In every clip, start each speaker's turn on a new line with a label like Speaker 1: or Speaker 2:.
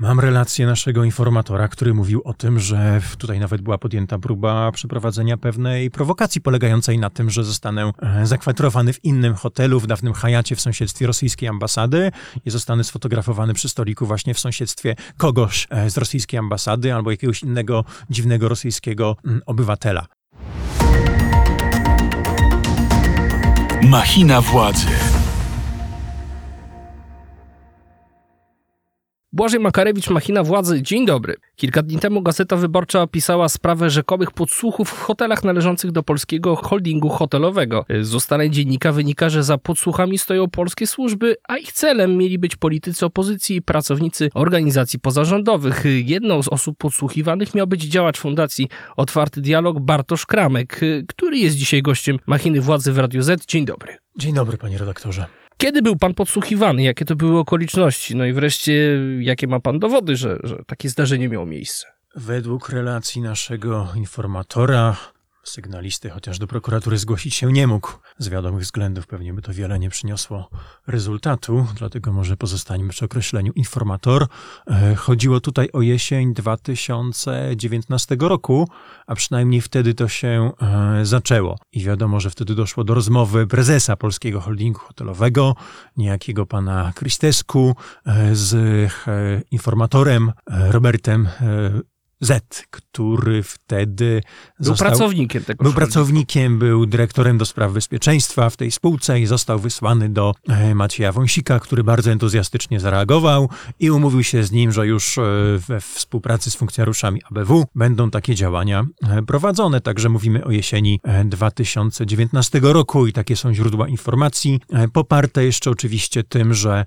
Speaker 1: Mam relację naszego informatora, który mówił o tym, że tutaj nawet była podjęta próba przeprowadzenia pewnej prowokacji polegającej na tym, że zostanę e, zakwaterowany w innym hotelu, w dawnym Hayacie w sąsiedztwie rosyjskiej ambasady i zostanę sfotografowany przy stoliku właśnie w sąsiedztwie kogoś e, z rosyjskiej ambasady albo jakiegoś innego dziwnego rosyjskiego mm, obywatela.
Speaker 2: Machina władzy.
Speaker 3: Błażej Makarewicz, Machina Władzy, dzień dobry. Kilka dni temu Gazeta Wyborcza opisała sprawę rzekomych podsłuchów w hotelach należących do polskiego holdingu hotelowego. Z ustaleń dziennika wynika, że za podsłuchami stoją polskie służby, a ich celem mieli być politycy opozycji i pracownicy organizacji pozarządowych. Jedną z osób podsłuchiwanych miał być działacz Fundacji Otwarty Dialog Bartosz Kramek, który jest dzisiaj gościem Machiny Władzy w Radiu Z. Dzień dobry.
Speaker 1: Dzień dobry, panie redaktorze.
Speaker 3: Kiedy był pan podsłuchiwany? Jakie to były okoliczności? No i wreszcie, jakie ma pan dowody, że, że takie zdarzenie miało miejsce?
Speaker 1: Według relacji naszego informatora, sygnalisty, chociaż do prokuratury zgłosić się nie mógł. Z wiadomych względów pewnie by to wiele nie przyniosło rezultatu, dlatego może pozostańmy przy określeniu informator. E, chodziło tutaj o jesień 2019 roku, a przynajmniej wtedy to się e, zaczęło. I wiadomo, że wtedy doszło do rozmowy prezesa Polskiego Holdingu Hotelowego, niejakiego pana Kristesku, e, z informatorem Robertem Z, który wtedy
Speaker 3: był
Speaker 1: został,
Speaker 3: pracownikiem tego
Speaker 1: Był pracownikiem, był dyrektorem do spraw bezpieczeństwa w tej spółce i został wysłany do e, Macieja Wąsika, który bardzo entuzjastycznie zareagował i umówił się z nim, że już e, we współpracy z funkcjonariuszami ABW będą takie działania e, prowadzone. Także mówimy o jesieni e, 2019 roku i takie są źródła informacji, poparte jeszcze oczywiście tym, że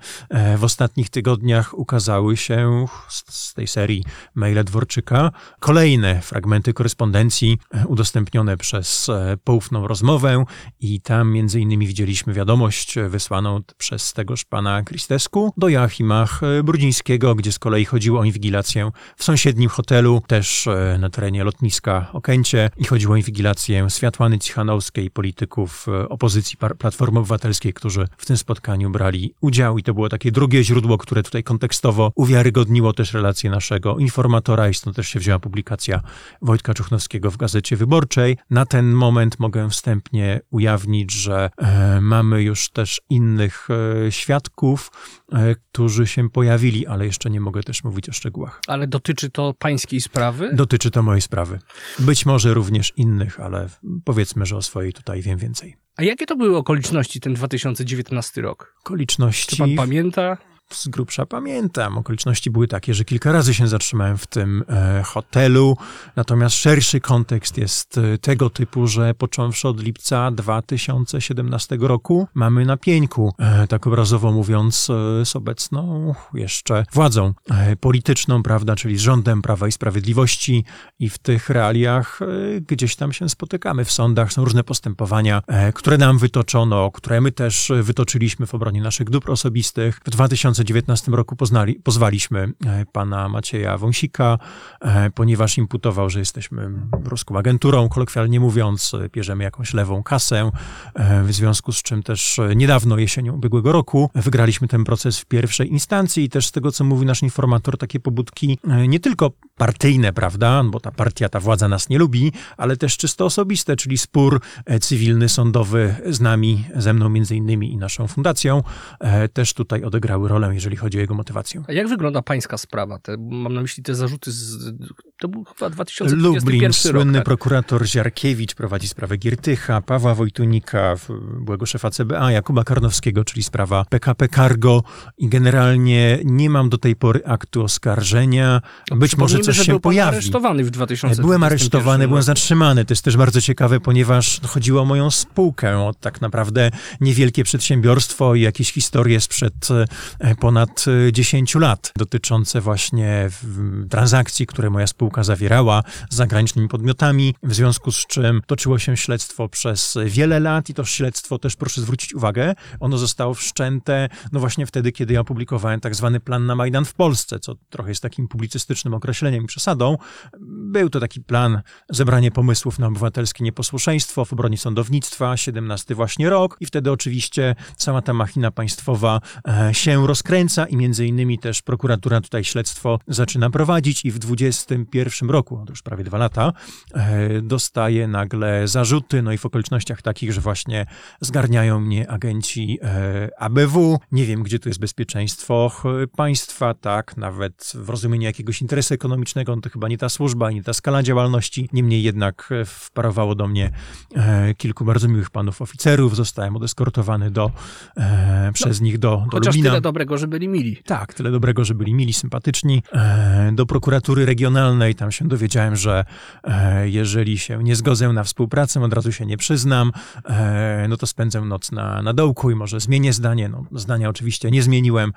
Speaker 1: w ostatnich tygodniach ukazały się z tej serii maile Dworczyka kolejne fragmenty korespondencji e, udostępnione przez e, poufną rozmowę i tam między innymi widzieliśmy wiadomość e, wysłaną przez tegoż pana Kristesku do Joachima e, Brudzińskiego, gdzie z kolei chodziło o inwigilację w sąsiednim hotelu, też na terenie lotniska Okęcie i chodziło o inwigilację Światłany Cichanowskiej, polityków opozycji Platformy Obywatelskiej, którzy w tym spotkaniu brali udział. I to było takie drugie źródło, które tutaj kontekstowo uwiarygodniło też relacje naszego informatora i stąd też się wzięła publikacja Wojtka Czuchnowskiego w Gazecie Wyborczej. Na ten moment mogę wstępnie ujawnić, że e, mamy już też innych e, świadków, e, którzy się pojawili, ale jeszcze nie mogę też mówić o szczegółach.
Speaker 3: Ale dotyczy to pańskiej sprawy?
Speaker 1: Dotyczy to mojej sprawy. Być może również innych, ale powiedzmy, że o swojej tutaj wiem więcej.
Speaker 3: A jakie to były okoliczności ten 2019 rok?
Speaker 1: Okoliczności.
Speaker 3: Czy pan pamięta?
Speaker 1: Z grubsza pamiętam. Okoliczności były takie, że kilka razy się zatrzymałem w tym e, hotelu, natomiast szerszy kontekst jest e, tego typu, że począwszy od lipca 2017 roku mamy na pieńku, e, tak obrazowo mówiąc, e, z obecną jeszcze władzą e, polityczną, prawda, czyli z rządem Prawa i Sprawiedliwości i w tych realiach e, gdzieś tam się spotykamy. W sądach są różne postępowania, które nam wytoczono, które my też wytoczyliśmy w obronie naszych dóbr osobistych. W 2019 roku poznali, pozwaliśmy e, pana Macieja Wąsika, e, ponieważ imputował, że jesteśmy ruską agenturą, kolokwialnie mówiąc, bierzemy jakąś lewą kasę, e, w związku z czym też niedawno, jesienią ubiegłego roku, wygraliśmy ten proces w pierwszej instancji i też z tego, co mówi nasz informator, takie pobudki nie tylko partyjne, prawda, bo ta partia, ta władza nas nie lubi, ale też czysto osobiste, czyli spór cywilny, sądowy z nami, ze mną między innymi i naszą fundacją, też tutaj odegrały rolę, jeżeli chodzi o jego motywację.
Speaker 3: A jak wygląda pańska sprawa? Te, mam na myśli te zarzuty z... To był chyba 2021
Speaker 1: Lublin,
Speaker 3: rok.
Speaker 1: słynny
Speaker 3: tak?
Speaker 1: prokurator Ziarkiewicz prowadzi sprawę Giertycha, Pawła Wojtunika, byłego szefa CBA, Jakuba Karnowskiego, czyli sprawa PKP Cargo i generalnie nie mam do tej pory aktu oskarżenia. Być może coś się pojawi.
Speaker 3: aresztowany w 2021
Speaker 1: Byłem aresztowany, byłem zatrzymany. To jest też bardzo ciekawe, ponieważ chodziło o moją spółkę, o tak naprawdę niewielkie przedsiębiorstwo i jakieś historie sprzed e, ponad e, 10 lat, dotyczące właśnie transakcji, które moja spółka zawierała z zagranicznymi podmiotami, w związku z czym toczyło się śledztwo przez wiele lat i to śledztwo też proszę zwrócić uwagę, ono zostało wszczęte no właśnie wtedy, kiedy ja opublikowałem tak zwany plan na Majdan w Polsce, co trochę jest takim publicystycznym określeniem i przesadą. Był to taki plan zebranie pomysłów na obywatelskie nieposłuszeństwo w obronie sądownictwa, 17 właśnie rok i wtedy oczywiście cała ta machina państwowa e, się rozkręca i między innymi też prokuratura tutaj śledztwo zaczyna prowadzić i w 21 roku, to już prawie dwa lata, e, dostaje nagle zarzuty, no i w okolicznościach takich, że właśnie zgarniają mnie agenci e, ABW, nie wiem, gdzie tu jest bezpieczeństwo państwa, tak, nawet w rozumieniu jakiegoś interesu ekonomicznego, no to chyba nie ta służba, nie ta skala działalności, niemniej jednak wparowało do mnie kilku bardzo miłych panów oficerów, zostałem odeskortowany do, przez nich do, do
Speaker 3: Chociaż
Speaker 1: Lublina.
Speaker 3: tyle dobrego, że byli mili.
Speaker 1: Tak, tyle dobrego, że byli mili, sympatyczni. E, do prokuratury regionalnej tam się dowiedziałem, że e, jeżeli się nie zgodzę na współpracę, od razu się nie przyznam, e, no to spędzę noc na, na dołku i może zmienię zdanie. No, zdania oczywiście nie zmieniłem.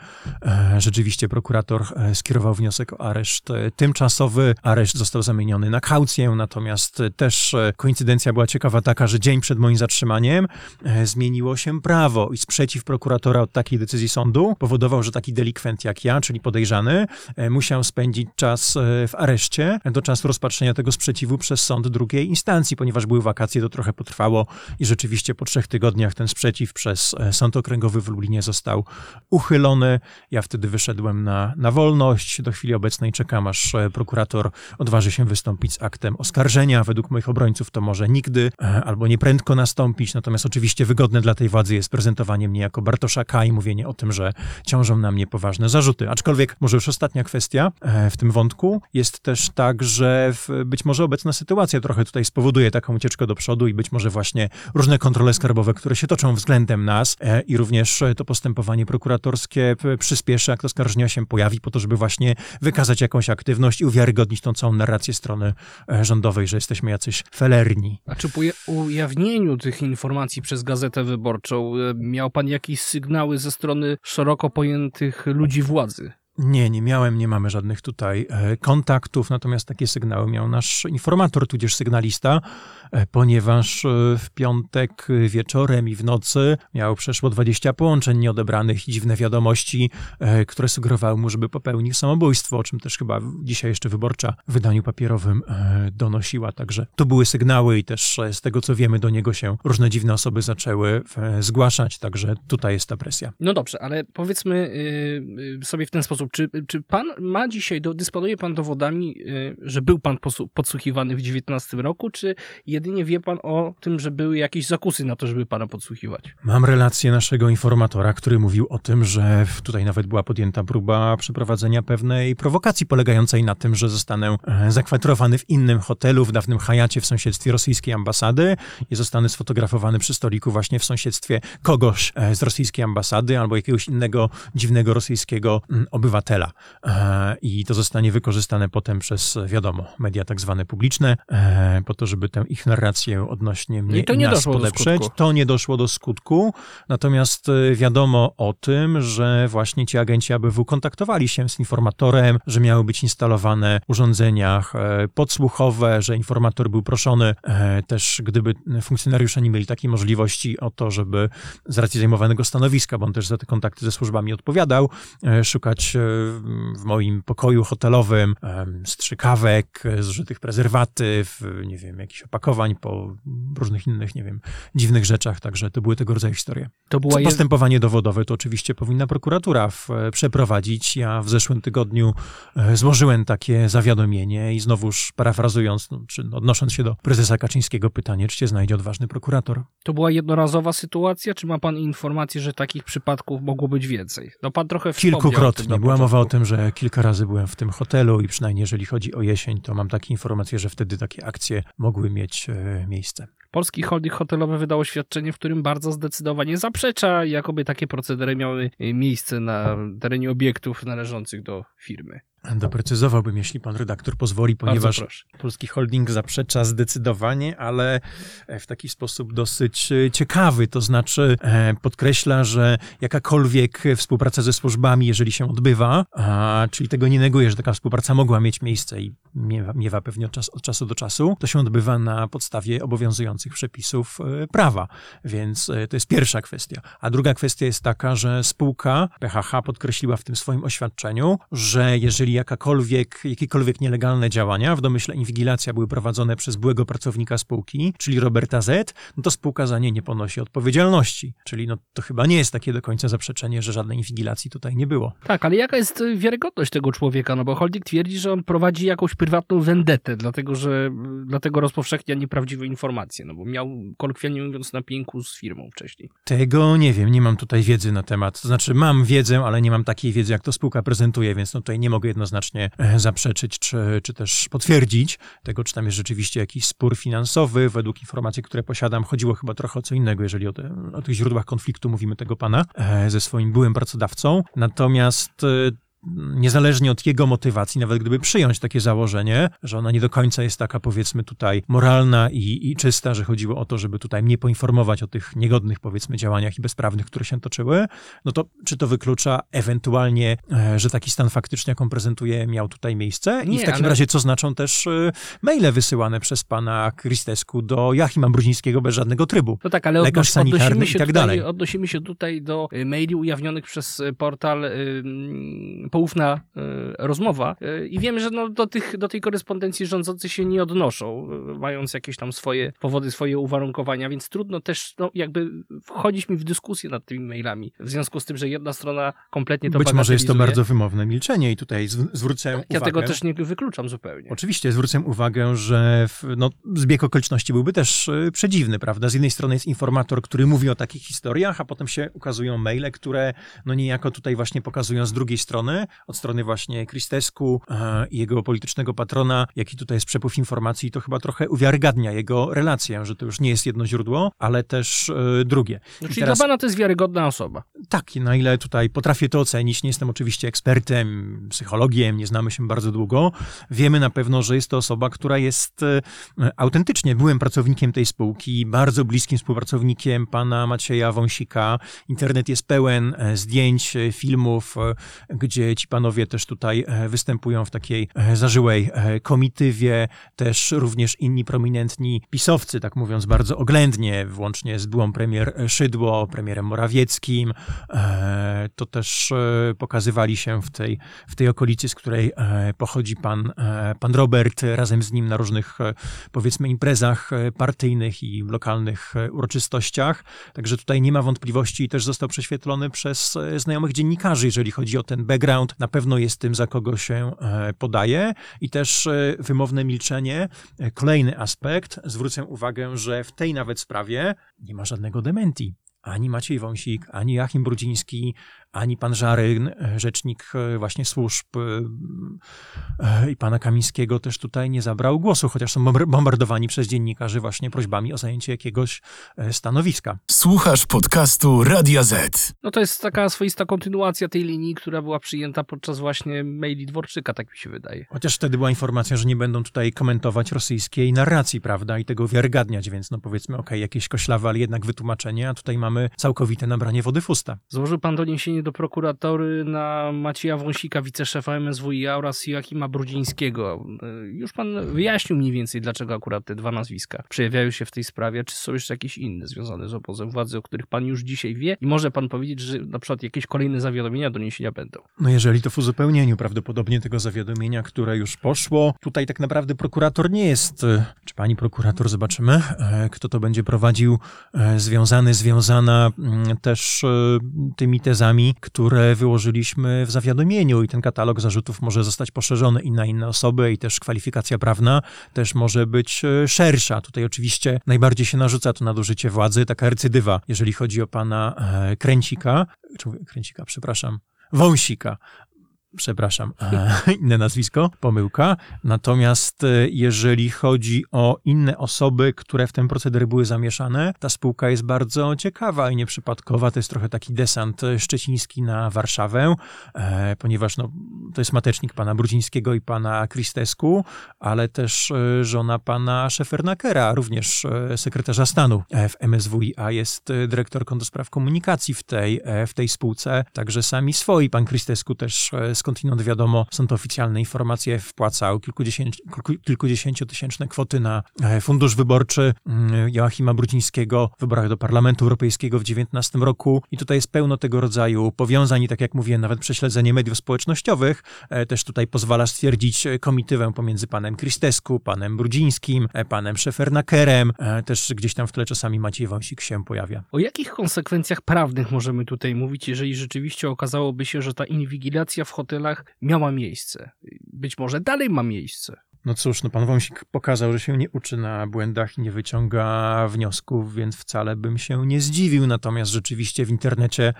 Speaker 1: Rzeczywiście prokurator skierował wniosek o areszt tymczasowy. Areszt został zamieniony na kaucję, natomiast też koincydencja była ciekawa taka, że dzień przed moim zatrzymaniem zmieniło się prawo i sprzeciw prokuratora od takiej decyzji sądu powodował, że taki delikwent jak ja, czyli podejrzany, e, musiał spędzić czas e, w areszcie do czasu rozpatrzenia tego sprzeciwu przez sąd drugiej instancji, ponieważ były wakacje, to trochę potrwało i rzeczywiście po trzech tygodniach ten sprzeciw przez e, Sąd Okręgowy w Lublinie został uchylony. Ja wtedy wyszedłem na, na wolność. Do chwili obecnej czekam, aż prokurator odważy się wystąpić z aktem oskarżenia. Według moich obrońców to może nigdy albo nieprędko nastąpić, natomiast oczywiście wygodne dla tej władzy jest prezentowanie mnie jako Bartosza i mówienie o tym, że ciążą na mnie poważne zarzuty. Aczkolwiek może już ostatnia kwestia e, w tym wątku jest też tak, że być może obecna sytuacja trochę tutaj spowoduje taką ucieczkę do przodu i być może właśnie różne kontrole skarbowe, które się toczą względem nas e, i również to postępowanie prokuratorskie przyspieszy, jak to skarżenia się pojawi, po to, żeby właśnie wykazać jakąś aktywność i uwiarygodnić tą całą narrację strony e, rządowej, że jesteśmy jacyś felerni.
Speaker 3: A czy po ujawnieniu tych informacji przez Gazetę Wyborczą miał pan jakieś sygnały ze strony szeroko pojętych ludzi władzy?
Speaker 1: Nie, nie miałem, nie mamy żadnych tutaj e, kontaktów, natomiast takie sygnały miał nasz informator, tudzież sygnalista, ponieważ e, w piątek wieczorem i w nocy miał przeszło 20 połączeń nieodebranych i dziwne wiadomości, które sugerowały mu, żeby popełnił samobójstwo, o czym też chyba dzisiaj jeszcze wyborcza w wydaniu papierowym donosiła. Także to były sygnały i też z tego, co wiemy, do niego się różne dziwne osoby zaczęły zgłaszać, także tutaj jest ta presja.
Speaker 3: No dobrze, ale powiedzmy sobie w ten sposób, czy, czy pan ma dzisiaj, dysponuje pan dowodami, że był pan podsłuchiwany w 19 roku, czy jedynie wie pan o tym, że były jakieś zakusy na to, żeby pana podsłuchiwać?
Speaker 1: Mam relację naszego informatora, który mówił o tym, że tutaj nawet była podjęta próba przeprowadzenia pewnej prowokacji polegającej na tym, że zostanę e, zakwaterowany w innym hotelu, w dawnym Hayacie w sąsiedztwie rosyjskiej ambasady i zostanę sfotografowany przy stoliku właśnie w sąsiedztwie kogoś e, z rosyjskiej ambasady albo jakiegoś innego dziwnego rosyjskiego mm, obywatela. E, I to zostanie wykorzystane potem przez, wiadomo, media tak zwane publiczne, po to, żeby tę ich narrację odnośnie mnie
Speaker 3: I to nie
Speaker 1: nas
Speaker 3: doszło
Speaker 1: podeprzeć.
Speaker 3: Do skutku.
Speaker 1: to nie doszło do skutku, natomiast e, wiadomo o tym, że właśnie ci agenci ABW kontaktowali się z informatorem, że miały być instalowane w urządzeniach podsłuchowe, że informator był proszony też, gdyby funkcjonariusze nie mieli takiej możliwości o to, żeby z racji zajmowanego stanowiska, bo on też za te kontakty ze służbami odpowiadał, szukać w moim pokoju hotelowym strzykawek, zużytych prezerwatyw, nie wiem, jakichś opakowań po różnych innych, nie wiem, dziwnych rzeczach, także to były tego rodzaju historie. To była Postępowanie dowodowe to oczywiście powinna prokuratura w, przeprowadzić. Ja w zeszłym tygodniu e, złożyłem takie zawiadomienie i znowuż parafrazując, no, czy odnosząc się do prezesa Kaczyńskiego pytanie, czy się znajdzie odważny prokurator.
Speaker 3: To była jednorazowa sytuacja, czy ma pan informację, że takich przypadków mogło być więcej? No pan trochę
Speaker 1: Kilkukrotnie. Była mowa o tym, że kilka razy byłem w tym hotelu i przynajmniej jeżeli chodzi o jesień, to mam takie informacje, że wtedy takie akcje mogły mieć e, miejsce.
Speaker 3: Polski holding hotelowy wydał oświadczenie, w którym bardzo zdecydowanie zaprzecza, jakoby takie procedery miały miejsce na terenie obiektów należących do firmy.
Speaker 1: Doprecyzowałbym, jeśli pan redaktor pozwoli, ponieważ polski holding zaprzecza zdecydowanie, ale w taki sposób dosyć e, ciekawy. To znaczy e, podkreśla, że jakakolwiek współpraca ze służbami, jeżeli się odbywa, a, czyli tego nie neguje, że taka współpraca mogła mieć miejsce i miewa, miewa pewnie od, czas, od czasu do czasu, to się odbywa na podstawie obowiązujących przepisów e, prawa. Więc to jest pierwsza kwestia. A druga kwestia jest taka, że spółka PHH podkreśliła w tym swoim oświadczeniu, że jeżeli jakakolwiek, jakiekolwiek nielegalne działania, w domyśle inwigilacja, były prowadzone przez byłego pracownika spółki, czyli Roberta Z., no to spółka za nie nie ponosi odpowiedzialności. Czyli no, to chyba nie jest takie do końca zaprzeczenie, że żadnej inwigilacji tutaj nie było.
Speaker 3: Tak, ale jaka jest wiarygodność tego człowieka? No bo Holding twierdzi, że on prowadzi jakąś prywatną vendetę, dlatego że dlatego rozpowszechnia nieprawdziwe informacje, no bo miał kolokwialnie mówiąc na pięku z firmą wcześniej.
Speaker 1: Tego nie wiem, nie mam tutaj wiedzy na temat. To znaczy mam wiedzę, ale nie mam takiej wiedzy, jak to spółka prezentuje, więc no tutaj nie mogę jednoznacznie e, zaprzeczyć, czy, czy też potwierdzić tego, czy tam jest rzeczywiście jakiś spór finansowy. Według informacji, które posiadam, chodziło chyba trochę o co innego, jeżeli o, te, o tych źródłach konfliktu mówimy tego pana e, ze swoim byłym pracodawcą. Natomiast e, niezależnie od jego motywacji, nawet gdyby przyjąć takie założenie, że ona nie do końca jest taka, powiedzmy, tutaj moralna i, i czysta, że chodziło o to, żeby tutaj mnie poinformować o tych niegodnych, powiedzmy, działaniach i bezprawnych, które się toczyły, no to czy to wyklucza ewentualnie, e, że taki stan faktyczny, jak on prezentuje, miał tutaj miejsce? I nie, w takim ale... razie, co znaczą też e, maile wysyłane przez pana Kristesku do Jachima Brudzińskiego bez żadnego trybu?
Speaker 3: No tak, ale lekarz sanitarny i tak tutaj, dalej. Odnosimy się tutaj do e, maili ujawnionych przez portal poufna e, rozmowa e, i wiem, że no do, tych, do tej korespondencji rządzący się nie odnoszą, e, mając jakieś tam swoje powody, swoje uwarunkowania, więc trudno też no, jakby wchodzić mi w dyskusję nad tymi mailami, w związku z tym, że jedna strona kompletnie to
Speaker 1: Być może jest to bardzo wymowne milczenie i tutaj zwrócę
Speaker 3: ja
Speaker 1: uwagę...
Speaker 3: Ja tego też nie wykluczam zupełnie.
Speaker 1: Oczywiście, zwrócę uwagę, że w, no, zbieg okoliczności byłby też przedziwny, prawda? Z jednej strony jest informator, który mówi o takich historiach, a potem się ukazują maile, które no niejako tutaj właśnie pokazują z drugiej strony, od strony właśnie Kristesku e, i jego politycznego patrona, jaki tutaj jest przepływ informacji, to chyba trochę uwiarygadnia jego relację, że to już nie jest jedno źródło, ale też e, drugie.
Speaker 3: No, czyli teraz, dla pana to jest wiarygodna osoba.
Speaker 1: Tak, na ile tutaj potrafię to ocenić, nie jestem oczywiście ekspertem, psychologiem, nie znamy się bardzo długo, wiemy na pewno, że jest to osoba, która jest e, autentycznie byłym pracownikiem tej spółki, bardzo bliskim współpracownikiem pana Macieja Wąsika. Internet jest pełen zdjęć, filmów, gdzie ci panowie też tutaj e, występują w takiej e, zażyłej e, komitywie, też również inni prominentni pisowcy, tak mówiąc bardzo oględnie, włącznie z byłą premier Szydło, premierem Morawieckim. To też pokazywali się w tej, w tej okolicy, z której pochodzi pan, pan Robert, razem z nim na różnych, powiedzmy, imprezach partyjnych i lokalnych uroczystościach. Także tutaj nie ma wątpliwości i też został prześwietlony przez znajomych dziennikarzy, jeżeli chodzi o ten background na pewno jest tym, za kogo się e, podaje. I też e, wymowne milczenie. E, kolejny aspekt, zwrócę uwagę, że w tej nawet sprawie nie ma żadnego dementi ani Maciej Wąsik, ani Joachim Brudziński, ani pan Żaryn, e, rzecznik e, właśnie służb e, i pana Kamińskiego też tutaj nie zabrał głosu, chociaż są bombardowani przez dziennikarzy właśnie prośbami o zajęcie jakiegoś stanowiska.
Speaker 2: Słuchasz podcastu Radia Z.
Speaker 3: No to jest taka swoista kontynuacja tej linii, która była przyjęta podczas właśnie maili Dworczyka, tak mi się wydaje.
Speaker 1: Chociaż wtedy była informacja, że nie będą tutaj komentować rosyjskiej narracji, prawda, i tego wiarygadniać, więc no powiedzmy, okej, okay, jakieś koślawe, ale jednak wytłumaczenie, a tutaj mamy całkowite nabranie wody w usta.
Speaker 3: Złożył pan doniesienie do prokuratory na Macieja Wąsika, wiceszefa MSWiA oraz Joachima Brudzińskiego. E, już pan wyjaśnił mniej więcej, dlaczego akurat te dwa nazwiska przejawiają się w tej sprawie, czy są jeszcze jakieś inne związane z obozem władzy, o których pan już dzisiaj wie i może pan powiedzieć, że na przykład jakieś kolejne zawiadomienia, doniesienia będą.
Speaker 1: No jeżeli to w uzupełnieniu prawdopodobnie tego zawiadomienia, które już poszło, tutaj tak naprawdę prokurator nie jest, e, czy pani prokurator, zobaczymy, e, kto to będzie prowadził, związany, związana mm, też tymi tezami, które wyłożyliśmy w zawiadomieniu. I ten katalog zarzutów może zostać poszerzony i na inne osoby i też kwalifikacja prawna też może być e, szersza. Tutaj oczywiście najbardziej się narzuca to nadużycie władzy, taka recydywa, jeżeli chodzi o pana e, Kręcika, Kręcika, przepraszam, Wąsika, przepraszam, inne nazwisko, pomyłka. Natomiast e, jeżeli chodzi o inne osoby, które w ten proceder były zamieszane, ta spółka jest bardzo ciekawa i nieprzypadkowa. To jest trochę taki desant szczeciński na Warszawę, e, ponieważ no, to jest matecznik pana Brudzińskiego i pana Kristesku, ale też e, żona pana Szefernakera, również sekretarza stanu w MSWiA, jest dyrektorką do spraw komunikacji w tej, w tej spółce. Także sami swoi, pan Kristesku też z skądinąd wiadomo, są to oficjalne informacje, wpłacał kilkudziesięciotysięczne kwoty na e, fundusz wyborczy mm, Joachima Brudzińskiego w wyborach do Parlamentu Europejskiego w 2019 roku. I tutaj jest pełno tego rodzaju powiązań i tak jak mówiłem, nawet prześledzenie mediów społecznościowych e, też tutaj pozwala stwierdzić komitywę pomiędzy panem Kristesku, panem Brudzińskim, panem Szefernakerem. Też gdzieś tam w tle czasami Maciej Wąsik się pojawia.
Speaker 3: O jakich konsekwencjach prawnych możemy tutaj mówić, jeżeli rzeczywiście okazałoby się, że ta inwigilacja w hotelach miała miejsce? Być może dalej ma miejsce.
Speaker 1: No cóż, no pan Wąsik pokazał, że się nie uczy na błędach i nie wyciąga wniosków, więc wcale bym się nie zdziwił. Natomiast rzeczywiście w internecie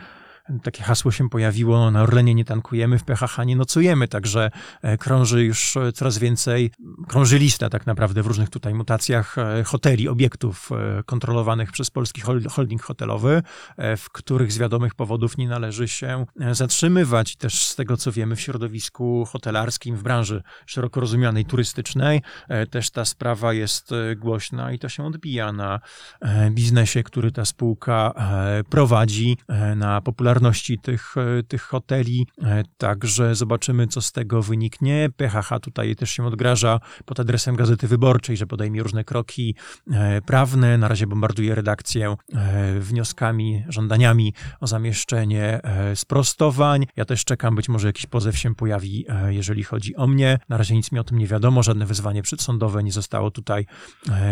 Speaker 1: takie hasło się pojawiło, na Orlenie nie tankujemy, w PHH nie nocujemy, także e, krąży już e, coraz więcej, krąży lista tak naprawdę w różnych tutaj mutacjach e, hoteli, obiektów kontrolowanych przez polski holding hotelowy, w których z wiadomych powodów nie należy się zatrzymywać. Też z tego, co wiemy w środowisku hotelarskim, w branży szeroko rozumianej turystycznej, też ta sprawa jest głośna i to się odbija na biznesie, który ta spółka prowadzi, na popularności popularności tych, e, tych hoteli, e, także zobaczymy, co z tego wyniknie. PHH tutaj też się odgraża pod adresem Gazety Wyborczej, że podejmie różne kroki e, prawne. Na razie bombarduje redakcję wnioskami, żądaniami o zamieszczenie sprostowań. Ja też czekam, być może jakiś pozew się pojawi, jeżeli chodzi o mnie. Na razie nic mi o tym nie wiadomo, żadne wyzwanie przedsądowe nie zostało tutaj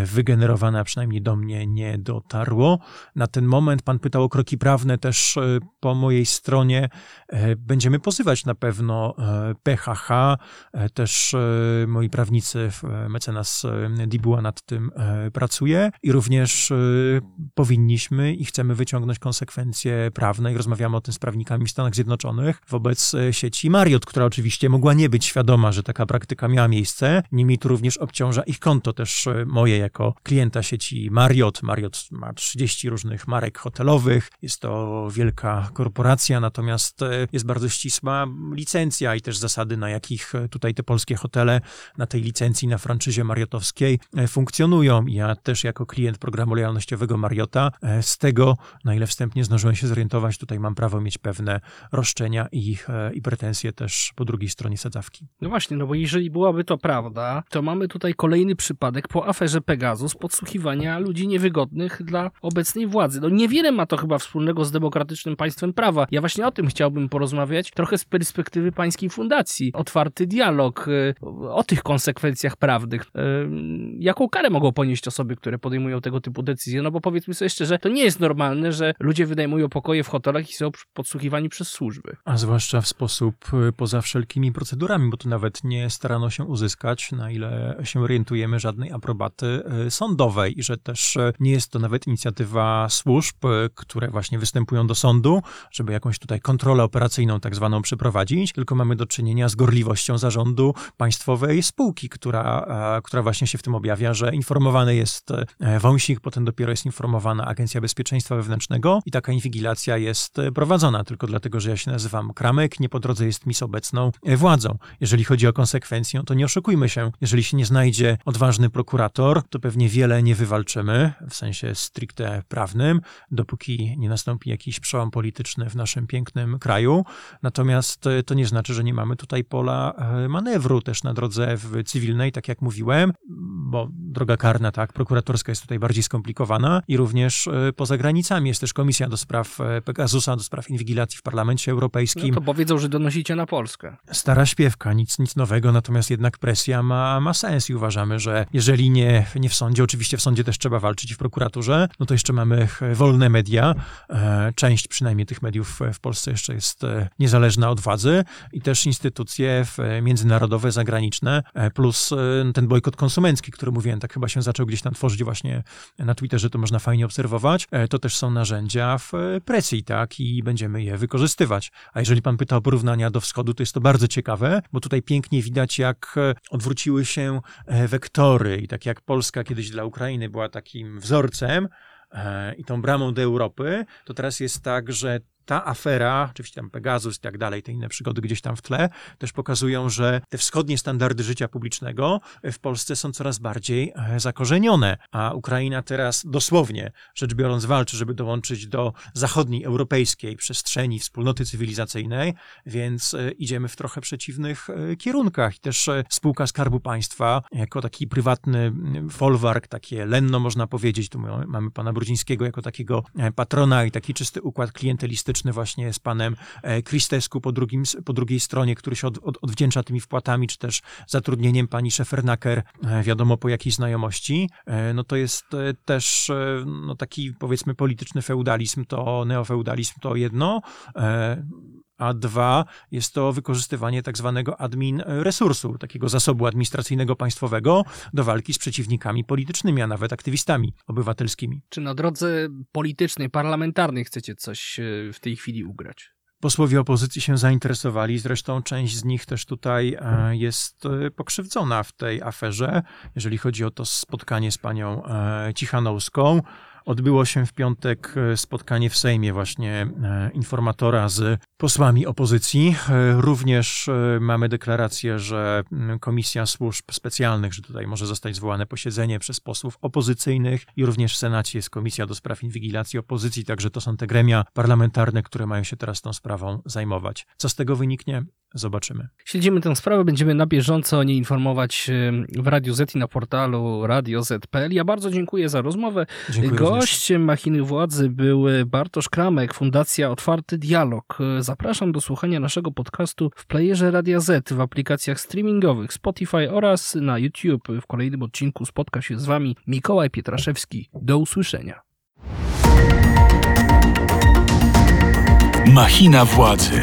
Speaker 1: wygenerowane, a przynajmniej do mnie nie dotarło. Na ten moment pan pytał o kroki prawne, też po mojej stronie e, będziemy pozywać na pewno PHH, e, też e, moi prawnicy, mecenas Dibuła nad tym pracuje i również powinniśmy i chcemy wyciągnąć konsekwencje prawne i rozmawiamy o tym z prawnikami w Stanach Zjednoczonych wobec sieci Marriott, która oczywiście mogła nie być świadoma, że taka praktyka miała miejsce. Niemniej tu również obciąża ich konto, też moje jako klienta sieci Marriott. Marriott ma 30 różnych marek hotelowych. Jest to wielka korporacja, natomiast e, jest bardzo ścisła licencja i też zasady, na jakich e, tutaj te polskie hotele na tej licencji, na franczyzie mariotowskiej e, funkcjonują. Ja też jako klient programu lojalnościowego Mariota z tego, na ile wstępnie zdążyłem się zorientować, tutaj mam prawo mieć pewne roszczenia i, i pretensje też po drugiej stronie sadzawki.
Speaker 3: No właśnie, no bo jeżeli byłaby to prawda, to mamy tutaj kolejny przypadek po aferze Pegasus podsłuchiwania ludzi niewygodnych dla obecnej władzy. No niewiele ma to chyba wspólnego z demokratycznym państwem prawa. Ja właśnie o tym chciałbym porozmawiać, trochę z perspektywy pańskiej fundacji. Otwarty dialog y, o tych konsekwencjach prawnych. Y, jaką karę mogą ponieść osoby, które podejmują tego typu decyzje? No bo powiedzmy sobie szczerze, to nie jest normalne, że ludzie wynajmują pokoje w hotelach i są podsłuchiwani przez służby.
Speaker 1: A zwłaszcza w sposób y, poza wszelkimi procedurami, bo tu nawet nie starano się uzyskać, na ile się orientujemy, żadnej aprobaty sądowej i że też nie jest to nawet inicjatywa służb, które właśnie występują do sądu, żeby jakąś tutaj kontrolę operacyjną tak zwaną przeprowadzić, tylko mamy do czynienia z gorliwością zarządu państwowej spółki, która, e, która właśnie się w tym objawia, że informowany jest e, wąsik, potem dopiero jest informowana Agencja Bezpieczeństwa Wewnętrznego i taka inwigilacja jest e, prowadzona tylko dlatego, że ja się nazywam Kramek, nie po drodze jest mis obecną władzą. Jeżeli chodzi o konsekwencje, to nie oszukujmy się. Jeżeli się nie znajdzie odważny prokurator, to pewnie wiele nie wywalczymy w sensie stricte prawnym, dopóki nie nastąpi jakiś przełom polityczny w naszym pięknym kraju. Natomiast e, to nie znaczy, że nie mamy tutaj pola e, manewru też na drodze cywilnej, tak jak mówiłem, bo droga karna, tak, prokuratorska jest tutaj bardziej skomplikowana i również e, poza granicami jest też Komisja do spraw Pegasusa, do spraw inwigilacji w Parlamencie Europejskim.
Speaker 3: No to powiedzą, że donosicie na Polskę.
Speaker 1: Stara śpiewka, nic, nic nowego, natomiast jednak presja ma, ma sens i uważamy, że jeżeli nie, nie w sądzie, oczywiście w sądzie też trzeba walczyć i w prokuraturze, no to jeszcze mamy wolne media, część przynajmniej tych mediów w, Polsce jeszcze jest e, niezależna od władzy i też instytucje e, międzynarodowe, zagraniczne, e, plus ten bojkot konsumencki, który mówiłem, tak chyba się zaczął gdzieś tam tworzyć właśnie na Twitterze, to można fajnie obserwować. To też są narzędzia w presji, tak, i będziemy je wykorzystywać. A jeżeli pan pyta o porównania do wschodu, to jest to bardzo ciekawe, bo tutaj pięknie widać, jak odwróciły się wektory i tak jak Polska kiedyś dla Ukrainy była takim wzorcem, i tą bramą do Europy, to teraz jest tak, że ta afera, oczywiście tam Pegasus i tak dalej, te inne przygody gdzieś tam w tle, też pokazują, że te wschodnie standardy życia publicznego w Polsce są coraz bardziej e, zakorzenione, a Ukraina teraz dosłownie, rzecz biorąc, walczy, żeby dołączyć do zachodniej, europejskiej przestrzeni wspólnoty cywilizacyjnej, więc e, idziemy w trochę przeciwnych e, kierunkach. I też spółka Skarbu Państwa, jako taki prywatny folwark, takie lenno można powiedzieć, tu mamy pana Brudzińskiego jako takiego patrona i taki czysty układ klientelistyczny właśnie z panem Kristesku po, drugim, po drugiej stronie, który się od, od, odwdzięcza tymi wpłatami, czy też zatrudnieniem pani Szefernaker, wiadomo po jakiej znajomości, no to jest też no taki powiedzmy polityczny feudalizm, to neofeudalizm to jedno, a dwa, jest to wykorzystywanie tak zwanego admin resursu, takiego zasobu administracyjnego państwowego do walki z przeciwnikami politycznymi, a nawet aktywistami obywatelskimi.
Speaker 3: Czy na drodze politycznej, parlamentarnej chcecie coś e, w tej chwili ugrać?
Speaker 1: Posłowie opozycji się zainteresowali, zresztą część z nich też tutaj e, jest e, pokrzywdzona w tej aferze, jeżeli chodzi o to spotkanie z panią Cichanowską. Odbyło się w piątek e, spotkanie w Sejmie właśnie e, informatora z posłami opozycji. E, również mamy deklarację, że Komisja Służb Specjalnych, że tutaj może zostać zwołane posiedzenie przez posłów opozycyjnych i również w Senacie jest Komisja do Spraw Inwigilacji Opozycji, także to są te gremia parlamentarne, które mają się teraz tą sprawą zajmować. Co z tego wyniknie? Zobaczymy.
Speaker 3: Śledzimy tę sprawę, będziemy na bieżąco o niej informować w Radio Z i na portalu radioz.pl. Ja bardzo dziękuję za rozmowę.
Speaker 1: Dziękuję
Speaker 3: Gościem również. Machiny Władzy był Bartosz Kramek, Fundacja Otwarty Dialog. Zapraszam do słuchania naszego podcastu w playerze Radia Z, w aplikacjach streamingowych Spotify oraz na YouTube. W kolejnym odcinku spotka się z Wami Mikołaj Pietraszewski. Do usłyszenia.
Speaker 2: Machina Władzy.